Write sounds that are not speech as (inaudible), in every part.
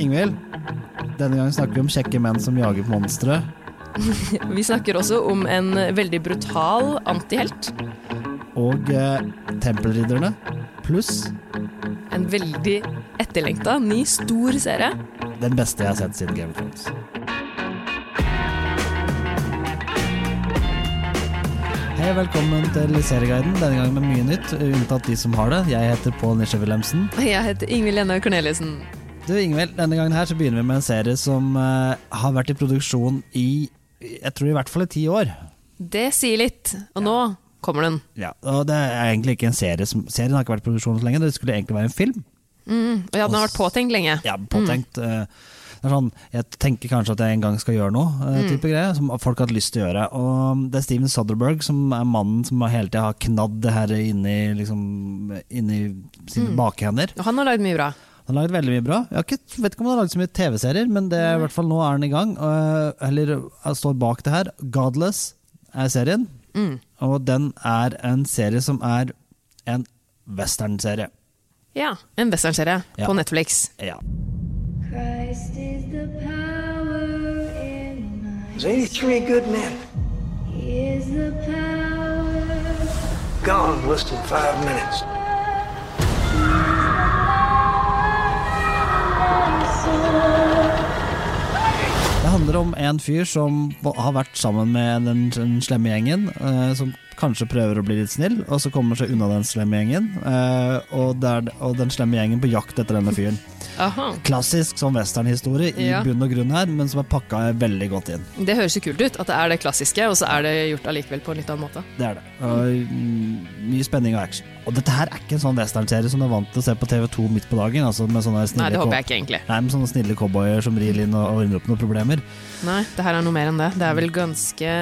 Ingvild, denne gangen snakker vi om kjekke menn som jager monstre. (laughs) Vi snakker også om en veldig brutal antihelt. Og eh, tempelridderne. Pluss En veldig etterlengta, ny, stor serie. den beste jeg har sett siden Game of Thrones. Hei og velkommen til Serieguiden. Denne gangen med mye nytt, unntatt de som har det. Jeg heter Pål Nisje Wilhelmsen. Jeg heter Ingvild Lene Corneliussen. Du Ingvild, denne gangen her så begynner vi med en serie som uh, har vært i produksjon i jeg tror i hvert fall i ti år. Det sier litt. Og nå kommer den. Ja, og det er egentlig ikke en serie som Serien har ikke vært i produksjon så lenge, det skulle egentlig være en film. Mm. Og ja, den har vært påtenkt lenge. Ja, påtenkt. eh, Det er sånn, jeg tenker kanskje at jeg en gang skal gjøre noe, mm. type greie, som folk har hatt lyst til å gjøre. Og det er Steven Soderberg som er mannen som hele tida har knadd det her inni, liksom, inni sine bakhender. Og han har lagd mye bra. Han har laget veldig mye bra. Jeg har ikke, vet ikke om han har laget så mye TV-serier, men det er i hvert fall nå er han i gang. og- eller jeg står bak det her. Godless er serien, Mm. og den er en serie som er en westernserie. Ja, En westernserie Ja. på Netflix. Ja. Christ is the power in my There's 83 good men. He is the power Gone in less than five minutes. Om en fyr som har vært sammen med den, den slemme gjengen, eh, som kanskje prøver å bli litt snill, og så kommer seg unna den slemme gjengen. eh, og, det er, og den slemme gjengen på jakt etter denne fyren. Aha. Klassisk sånn westernhistorie i Ja. bunn og grunn her, men som er pakka veldig godt inn. Det høres jo kult ut at det er det klassiske, og så er det gjort allikevel på en litt annen måte. Det er det. Og, mm, mye spenning og action. Og dette her er ikke en sånn westernserie som du er vant til å se på TV2 midt på dagen. Altså med sånne snille Nei, det håper jeg ikke egentlig. Nei, med sånne snille cowboyer som rir inn og og ordner opp noen problemer. Nei, det her er noe mer enn det. Det er vel ganske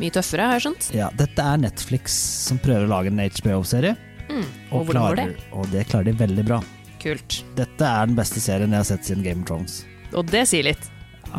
mye tøffere, har jeg skjønt. Ja, dette er Netflix som prøver å lage en HBO-serie. Mm. Og hvordan går det? Og det klarer de veldig bra. Kult. Dette er den beste serien jeg har sett siden Game of Thrones. Og det sier litt.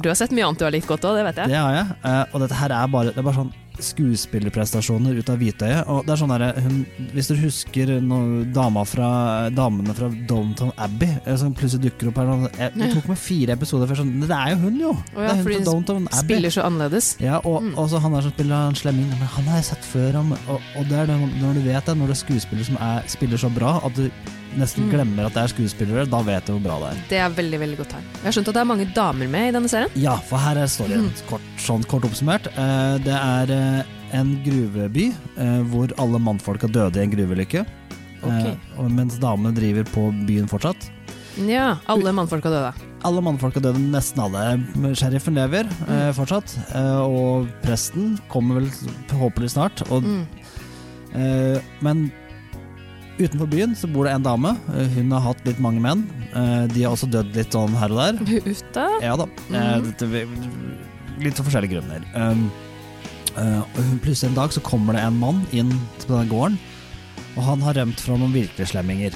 Du har sett mye annet du har likt godt òg, det vet jeg. Det har jeg. eh, Og dette her er bare, det er bare sånn skuespillerprestasjoner ut av hvitøyet. Og det er sånn hun- Hvis du husker noen dama fra, damene fra Downton Abbey eh, som plutselig dukker opp her sånn, jeg, Det tok meg fire episoder før sånn Det er jo hun, jo! Oh, ja, det er hun fra Downton Abbey. Spiller så annerledes. Ja, og, og så han der som spiller en slemming, men han har jeg sett før. Og, og det er det, når du vet det, når det er skuespiller som er, spiller så bra at du nesten Mm. glemmer at det er skuespillere, da vet du hvor bra det er. Det er veldig veldig godt tegn. Jeg har skjønt at det er mange damer med i denne serien. Ja, for her er storyen kort, sånn kort oppsummert. Eh, det er eh, en gruveby eh, hvor alle mannfolka døde i en gruveulykke. Ok. Eh, mens damene driver på byen fortsatt. Ja, alle mannfolka døde. Alle mannfolka døde, nesten alle. Sheriffen lever eh, fortsatt. Eh, og presten kommer vel håpelig snart. Og, Mm. eh, men utenfor byen så bor det en dame. Eh, hun har hatt litt mange menn. Eh, de har også dødd litt sånn her og der. Ute? Ja da. Mm. litt av forskjellige grunner. Um, plutselig en dag så kommer det en mann inn på denne gården, og han har rømt fra noen virkelige slemminger.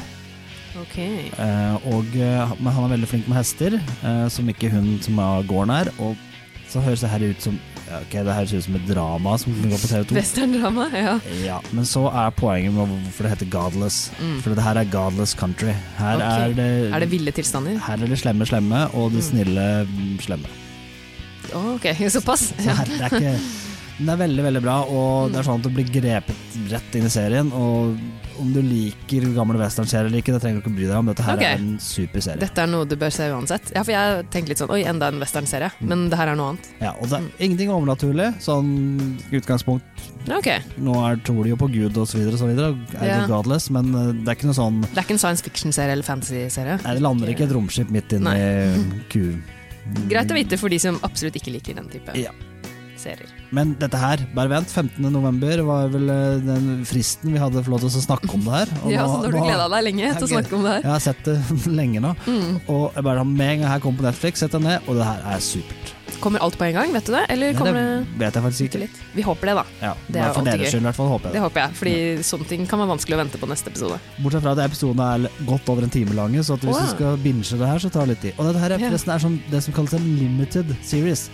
Ok. Eh, og, men han er veldig flink med hester, som ikke hun som er gården er. Og så høres det her ut som ja, Ok, det høres ut som et drama som går på TV2. Westerndrama, ja. Ja, men så er poenget med hvorfor det heter Godless. For det her er Godless country. Her okay. Er det Er det ville tilstander? Her er det slemme slemme, og det snille mm, slemme. Å, ok, (laughs) såpass. Så her, det er ikke Den er veldig, veldig bra, og det er sånn at du blir grepet rett inn i serien. Og om du liker gamle westernserier eller ikke, det trenger du ikke bry deg om. Dette her okay. er en super serie. Dette er noe du bør se uansett. Ja, for jeg tenkte litt sånn Oi, enda en westernserie. Men det her er noe annet. Ja, og det er ingenting overnaturlig. Sånn utgangspunkt Ok. Nå er tror de jo på Gud og så videre, og så videre. Er Ja. det godless, men eh, det er ikke noe sånn Det er ikke en science fiction-serie eller fantasy-serie. Nei, det lander ikke et romskip midt inni ku... (laughs) Greit å vite for de som absolutt ikke liker den type Ja. serier. Men dette her, bare vent. 15. november var vel eh, den fristen vi hadde for lov til å snakke om det her. (laughs) Ja, så da har du gleda deg lenge til å snakke om det her. Jeg har sett det (laughs) lenge nå. Mm. Og jeg bare, med en gang her kom på Netflix, sett deg ned, og det her er supert. Kommer alt på en gang, vet du det? Eller kommer ja, det vet jeg faktisk ikke. litt? Vi håper det, da. Ja, Det er for deres skyld i hvert fall, håper jeg Det det. håper jeg, fordi sånne ting kan være vanskelig å vente på neste episode. Bortsett fra at episodene er godt over en time lange, så hvis oh, ja. du skal binge det her, så tar det litt tid. Og dette her er Ja. forresten er sånn det som kalles en limited series.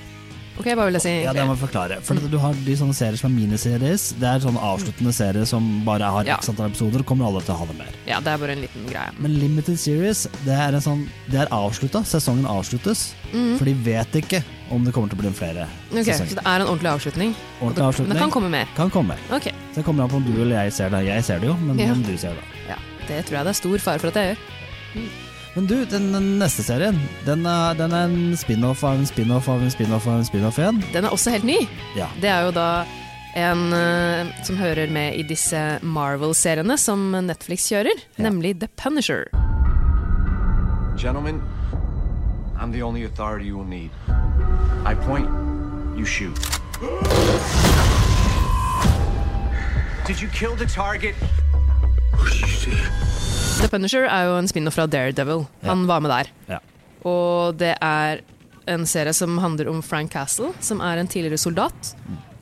Ok, hva vil jeg si? Ja, det må jeg forklare. For mm. du har de sånne serier som er miniseries. Det er sånne avsluttende serier som bare har Ja. x antall episoder, kommer alle til å ha det mer. Ja, det er bare en liten greie. Men limited series, det er en sånn Det er avslutta. Sesongen avsluttes. For de vet ikke om det kommer til å bli flere okay, Ok, Så det er en ordentlig avslutning? Ordentlig Men avslutning det kan komme mer? kan komme. Ok, Så det kommer an på om du eller jeg ser det. Jeg ser det jo, men Ja. om du ser det. ja. Det tror jeg det er stor fare for at jeg gjør. Men du, den, den neste serien, den er, den er en spin-off av en spin-off av en spin-off av en spin-off igjen. Den er også helt ny. Ja. Det er jo da en uh, som hører med i disse Marvel-seriene som Netflix kjører, Ja. nemlig The Punisher. Gentlemen, I'm the only authority you will need. I point, you shoot. Did you kill the target? The Punisher er jo en spin-off fra Daredevil. Han var med der. Ja. Og det er en serie som handler om Frank Castle, som er en tidligere soldat.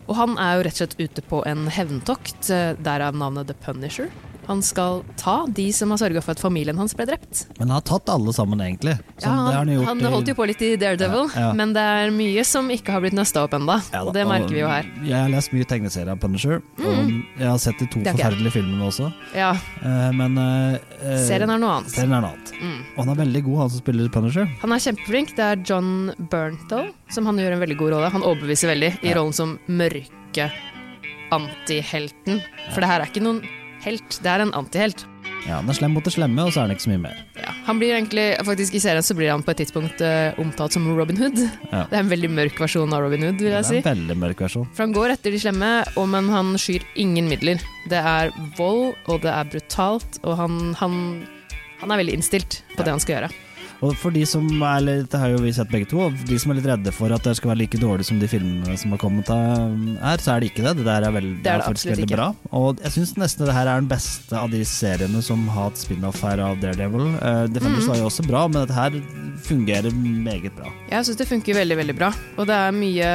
Og han er jo rett og slett ute på en hevntokt, eh, derav navnet The Punisher. Han skal ta de som har sørga for at familien hans ble drept. Men han har tatt alle sammen, egentlig. Ja, han, det har han, gjort han holdt jo på litt i Daredevil, Ja, ja. men det er mye som ikke har blitt nøsta opp ennå. Ja og det merker vi jo her. Jeg har lest mye tegneserier av Punisher, og jeg har sett de to Mm. Forferdelige filmene også. Ja, Uh, men eh, Serien er noe annet. serien er noe annet. Mm. Og han er veldig god, han som spiller Punisher. Han er kjempeflink. Det er John Bernthal som han gjør en veldig god rolle. Han overbeviser veldig i Ja. rollen som mørke antihelten. For det her er ikke noen helt, det er en antihelt. Ja, Han er slem mot det slemme, og så er han ikke så mye mer. Ja, han blir egentlig, faktisk I serien så blir han på et tidspunkt uh, omtalt som Robin Hood. Ja. Det er en veldig mørk versjon av Robin Hood, vil jeg si. Det er en veldig mørk versjon. For han går etter de slemme, og, men han skyr ingen midler. Det er vold, og det er brutalt, og han, han, han er veldig innstilt på det han skal gjøre. Og for de som er litt, det har jo vi sett begge to, og de som er litt redde for at det skal være like dårlig som de filmene som har kommet her, så er det ikke det. Det der er, veld, det er det faktisk veldig ikke. bra. Og jeg syns nesten det her er den beste av de seriene som har hatt spin-off her av Daredevil. Uh, Defenders Mhm. var jo også bra, men dette her fungerer meget bra. Jeg syns det funker veldig, veldig bra. Og det er mye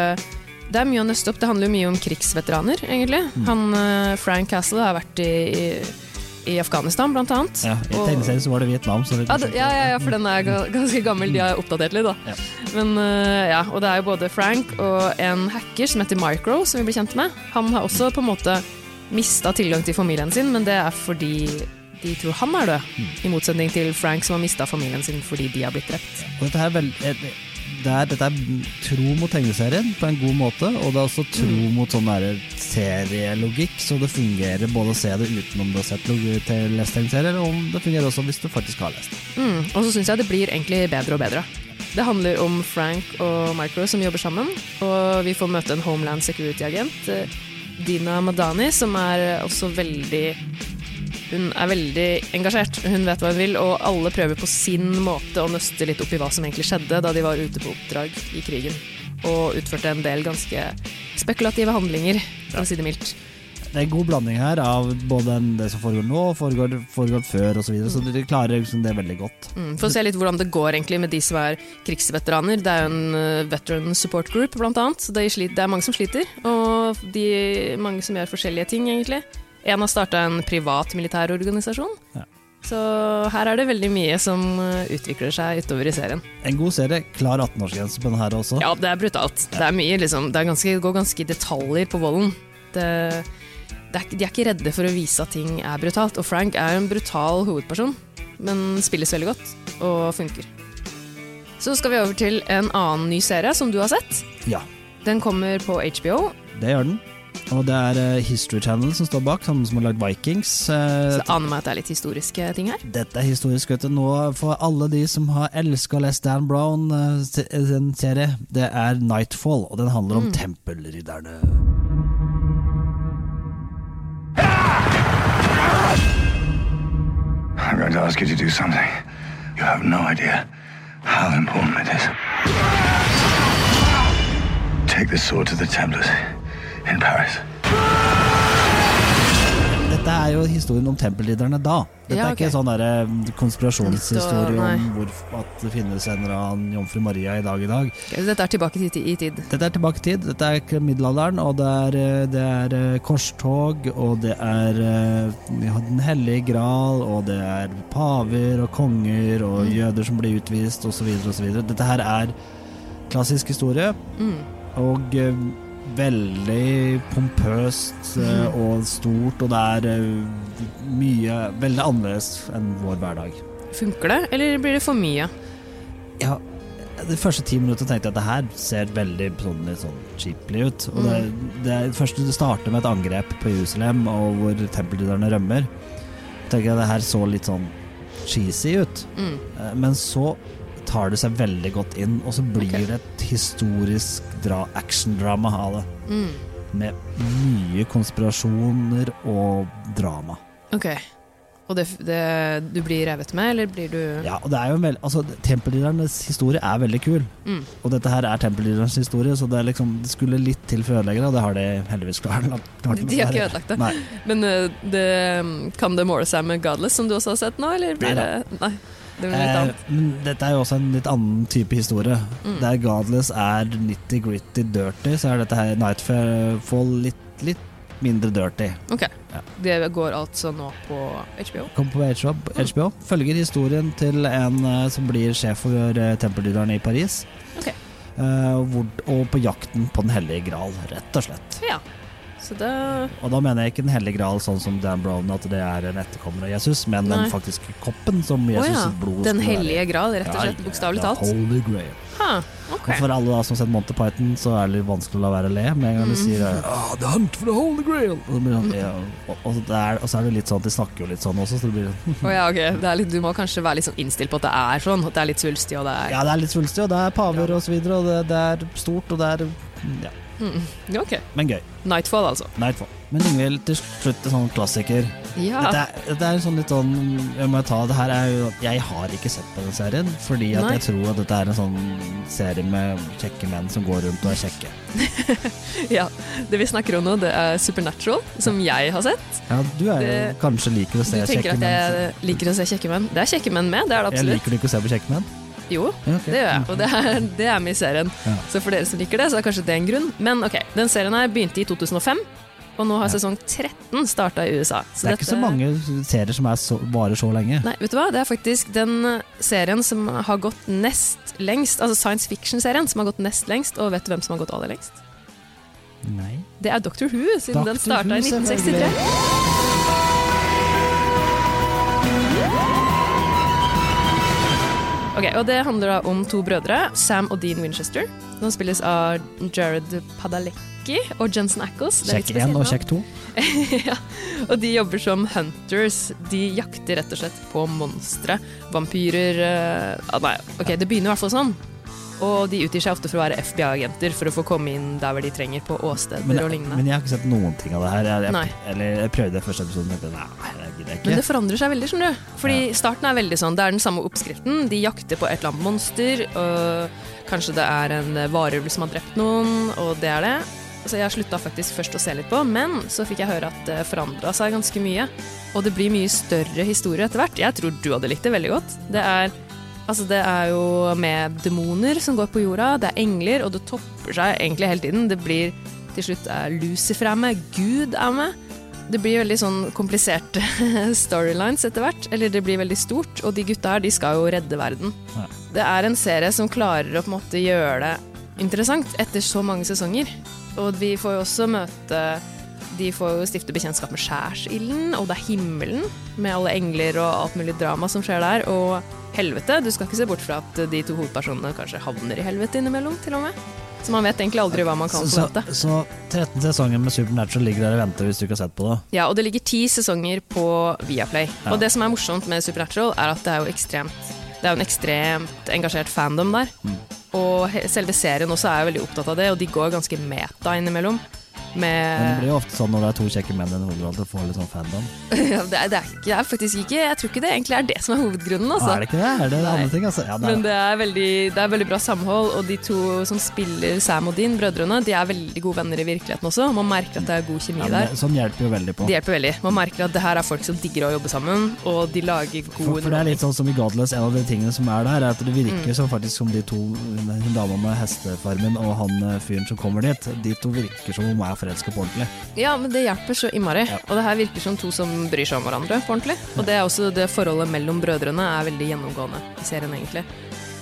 det er mye å nøste opp. Det handler jo mye om krigsveteraner, egentlig. Mm. Han, eh, Frank Castle har vært i, i, i Afghanistan, blant annet. Ja, I tegneserien så var det Vietnam. Det, Ja, det, ja, ja, ja, for den er ganske gammel. De har oppdatert litt, da. Ja. Men eh, ja, Og det er jo både Frank og en hacker som heter Micro, som vi blir kjent med. Han har også på en måte mista tilgang til familien sin, men det er fordi de tror han er død. Mm. I motsetning til Frank, som har mista familien sin fordi de har blitt drept. Og dette, her er vel, eh, det er, dette er tro mot tegneserien på en god måte, og det er også tro Mm. mot sånn serielogikk, så det fungerer både å se det utenom du har sett lest tegneserier, og det fungerer også hvis du faktisk har lest. Mm, og så syns jeg det blir egentlig bedre og bedre. Det handler om Frank og Micro som jobber sammen, og vi får møte en Homeland Security-agent, eh, Dina Madani, som er også veldig Hun er veldig engasjert, hun vet hva hun vil, og alle prøver på sin måte å nøste litt opp i hva som egentlig skjedde da de var ute på oppdrag i krigen, og utførte en del ganske spekulative handlinger, for å si det mildt. Det er en god blanding her av både det som foregår nå, og foregår, foregår før osv., så, videre, så de klarer liksom det veldig godt. Mm, for å se litt hvordan det går egentlig med de som er krigsveteraner. Det er jo en eh, veteran support group, blant annet. Så det er mange som sliter, og de, mange som gjør forskjellige ting, egentlig. En har starta en privat militærorganisasjon. Ja. Så her er det veldig mye som eh, utvikler seg utover i serien. En god serie, klar 18-årsgrense på den her også. Ja, det er brutalt. Det er mye, liksom. Det ganske, det går ganske i detaljer på volden. Det, det de er ikke redde for å vise at ting er brutalt. Og Frank er en brutal hovedperson, men spilles veldig godt og funker. Så skal vi over til en annen ny serie som du har sett. Ja, Den kommer på HBO. det gjør den. Og det er eh, History Channel som står bak, samme som har lagd Vikings. Eh, Så det aner meg at det er litt historiske ting her. Dette er historisk, vet du. Nå for alle de som har elska å lese Dan Brown, sin serie, det er Nightfall, og den handler om tempelridderne. I'm going to ask you to do something. You have no idea how important it is. Take the sword to the Templars in Paris. Dette er jo historien om tempelridderne da. Dette Ja, er ikke sånn konspirasjonshistorie om hvorfor hvor, at det finnes en eller annen jomfru Maria i dag i dag. Okay, dette er tilbake i, i tid. Dette er tilbake i tid. Dette er middelalderen, og det er, eh, det er eh, korstog, og det er eh, ja, Den hellige gral, og det er paver og konger og jøder som blir utvist, osv., osv. Dette her er klassisk historie. Mm. Og eh, veldig pompøst eh, og stort, og det er eh, mye Veldig annerledes enn vår hverdag. Funker det, eller blir det for mye? Ja, de første ti minuttene tenkte jeg at det her ser veldig sånn, litt sånn cheaply ut. Og det, det, er- først det starter med et angrep på Jerusalem, og hvor tempelridderne rømmer. tenker jeg at det her så litt sånn cheesy ut. Mm. Eh, Men så tar det seg veldig godt inn, og så blir okay. det et historisk dra actiondrama av det. Mm. Med mye konspirasjoner og drama. Ok. Og det, det, du blir revet med, eller blir du Ja, og det er jo en veld, altså, Tempelriddernes historie er veldig kul. Mm. Og dette her er tempelriddernes historie, så det, liksom, det skulle litt til for å ødelegge det, og det har de heldigvis klart. klart De har ikke ødelagt det. Nei. Men øh, det, kan det måle seg med Godless, som du også har sett nå, eller blir det Nei. Det Eh, dette er jo også en litt annen type historie. Mm. Der Godless er nitty-gritty dirty, så er dette her Nightfall litt, litt mindre dirty. Ok. Ja. Det går altså nå på HBO. Kom på HBO, HBO. Følger historien til en eh, som blir sjef for uh, tempelridderne i Paris. Ok. Eh, og på jakten på Den hellige gral, rett og slett. Ja. Så det Og da mener jeg ikke Den hellige gral sånn som Dan Brown, at det er en etterkommer av Jesus, men Nei. den faktiske koppen som Jesus' Jesus ja. blod Den skulle være hellige gral, rett og Ja, slett. Bokstavelig ja, talt. Holy Grail. Ha, okay. Og for alle da som har sett Monty Python, så er det litt vanskelig å la være å le med en gang Mm. de sier oh, The hunt for the holy grail. Og, så blir sånn, ja, og, og, er, og så er det litt sånn at de snakker jo litt sånn også, så det blir sånn Å ja, okay. Det er litt, du må kanskje være litt sånn innstilt på at det er sånn. At det er litt svulstig, og det er Ja, det er litt svulstig, og det er paver og så videre, og det, det er stort, og det er Ja, mm. Ok. men gøy. Nightfall, altså. Nightfall. Men Ingvild, til slutt en sånn klassiker. Ja. Dette, er, dette er sånn litt sånn Jeg må ta det her er jo Jeg har ikke sett på den serien, fordi at Nei. jeg tror at dette er en sånn serie med kjekke menn som går rundt og er kjekke. (laughs) ja. Det vi snakker om nå, det er Supernatural, som jeg har sett. Ja, du er jo Det- kanskje liker å Du tenker at at menn. jeg liker å se kjekke menn. Det er kjekke menn med, det er det Jeg liker du ikke å se på kjekke menn? Jo, okay. det gjør jeg, og det er, det er med i serien. Ja. Så for dere som liker det, så er kanskje det en grunn. Men ok, den serien her begynte i 2005, og nå har sesong 13 starta i USA. Det er ikke så mange serier som så, varer så lenge. Nei, vet du hva? Det er faktisk den serien som har gått nest lengst, altså science fiction-serien som har gått nest lengst, og vet du hvem som har gått aller lengst? Nei. Det er Doctor Who, siden den Doctor starta i Who, 1963. Ok, og Det handler da om to brødre, Sam og Dean Winchester. De spilles av Jared Padalecki og Jensen Ackles. Kjekk 1 og kjekk 2. (laughs) ja. Og de jobber som hunters. De jakter rett og slett på monstre. Vampyrer ah, Nei, ok, det begynner i hvert fall sånn. Og de utgir seg ofte for å være FBI-agenter for å få komme inn der hvor de trenger, på åsteder Men, og lignende. men jeg har ikke sett noen ting av det her. Jeg, jeg, eller jeg prøvde første episoden, men nei, jeg Men det forandrer seg veldig, skjønner du. Fordi starten er veldig sånn, det er den samme oppskriften. De jakter på et eller annet monster, og kanskje det er en varulv som har drept noen, og det er det. Så jeg slutta faktisk først å se litt på, men så fikk jeg høre at det forandra seg ganske mye. Og det blir mye større historie etter hvert. Jeg tror du hadde likt det veldig godt. Det er, altså det er jo med demoner som går på jorda, det er engler, og det topper seg egentlig hele tiden. Det blir til slutt er Lucifer er med, Gud er med. Det blir veldig sånn kompliserte (laughs) storylines etter hvert. Eller det blir veldig stort. Og de gutta her, de skal jo redde verden. Ja. Det er en serie som klarer å på en måte gjøre det interessant etter så mange sesonger. Og vi får jo også møte De får jo stifte bekjentskap med skjærsilden, og det er himmelen, med alle engler og alt mulig drama som skjer der. Og helvete. Du skal ikke se bort fra at de to hovedpersonene kanskje havner i helvete innimellom, til og med. Så man vet egentlig aldri hva man kan Så, forvente. så 13 sesonger med Supernatural ligger der og venter hvis du ikke har sett på det. Ja, og det ligger ti sesonger på Viaplay. Ja. Og det som er morsomt med Supernatural, er at det er jo ekstremt Det er jo en ekstremt engasjert fandom der. Mm. Og selve serien også er jo veldig opptatt av det, og de går ganske meta innimellom. Men det blir jo ofte sånn når det er to kjekke menn i en hovedrolle, du får litt sånn fandom. (laughs) ja, det, er, det, er det er faktisk ikke Jeg tror ikke det egentlig er det som er hovedgrunnen, altså. Er det ikke det? Er det Nei. andre ting, altså? Ja, det Men det er, veldig, det er veldig bra samhold, og de to som spiller Sam og Dean, brødrene, de er veldig gode venner i virkeligheten også. Man merker at det er god kjemi ja, der. sånn hjelper jo veldig på. Det hjelper veldig. Man merker at det her er folk som digger å jobbe sammen, og de lager god For, for det er litt sånn som i Godless, en av de tingene som er der, er at det virker Mm. som faktisk som de to, hun dama med hestefarmen og han eh, fyren som kommer dit, de to virker som om de er forelska på ordentlig. Ja, men det hjelper så innmari. Ja. Og det her virker som to som bryr seg om hverandre på ordentlig. Og det er også det forholdet mellom brødrene er veldig gjennomgående i serien, egentlig.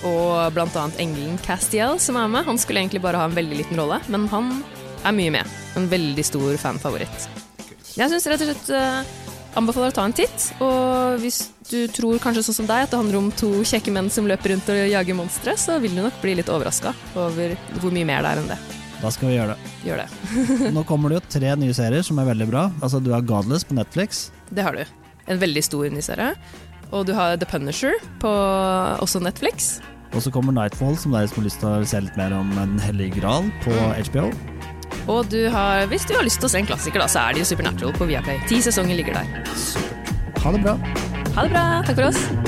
og blant annet engelen Castiel som er med. Han skulle egentlig bare ha en veldig liten rolle, men han er mye med. En veldig stor fanfavoritt. Jeg syns rett og slett uh, anbefaler å ta en titt. Og hvis du tror kanskje sånn som deg at det handler om to kjekke menn som løper rundt og jager monstre, så vil du nok bli litt overraska over hvor mye mer det er enn det. Da skal vi gjøre det. Gjør det. (laughs) Nå kommer det jo tre nye serier som er veldig bra. Altså, du har Godless på Netflix. Det har du. En veldig stor ny serie. Og du har The Punisher på også Netflix. Og så kommer Nightfall, som dere som har lyst til å se litt mer om Den hellige gral på HBO. Og du har, hvis du har lyst til å se en klassiker, da, så er det jo Supernatural på Viaplay. Ti sesonger ligger der. Ha det bra. Ha det bra. Takk for oss.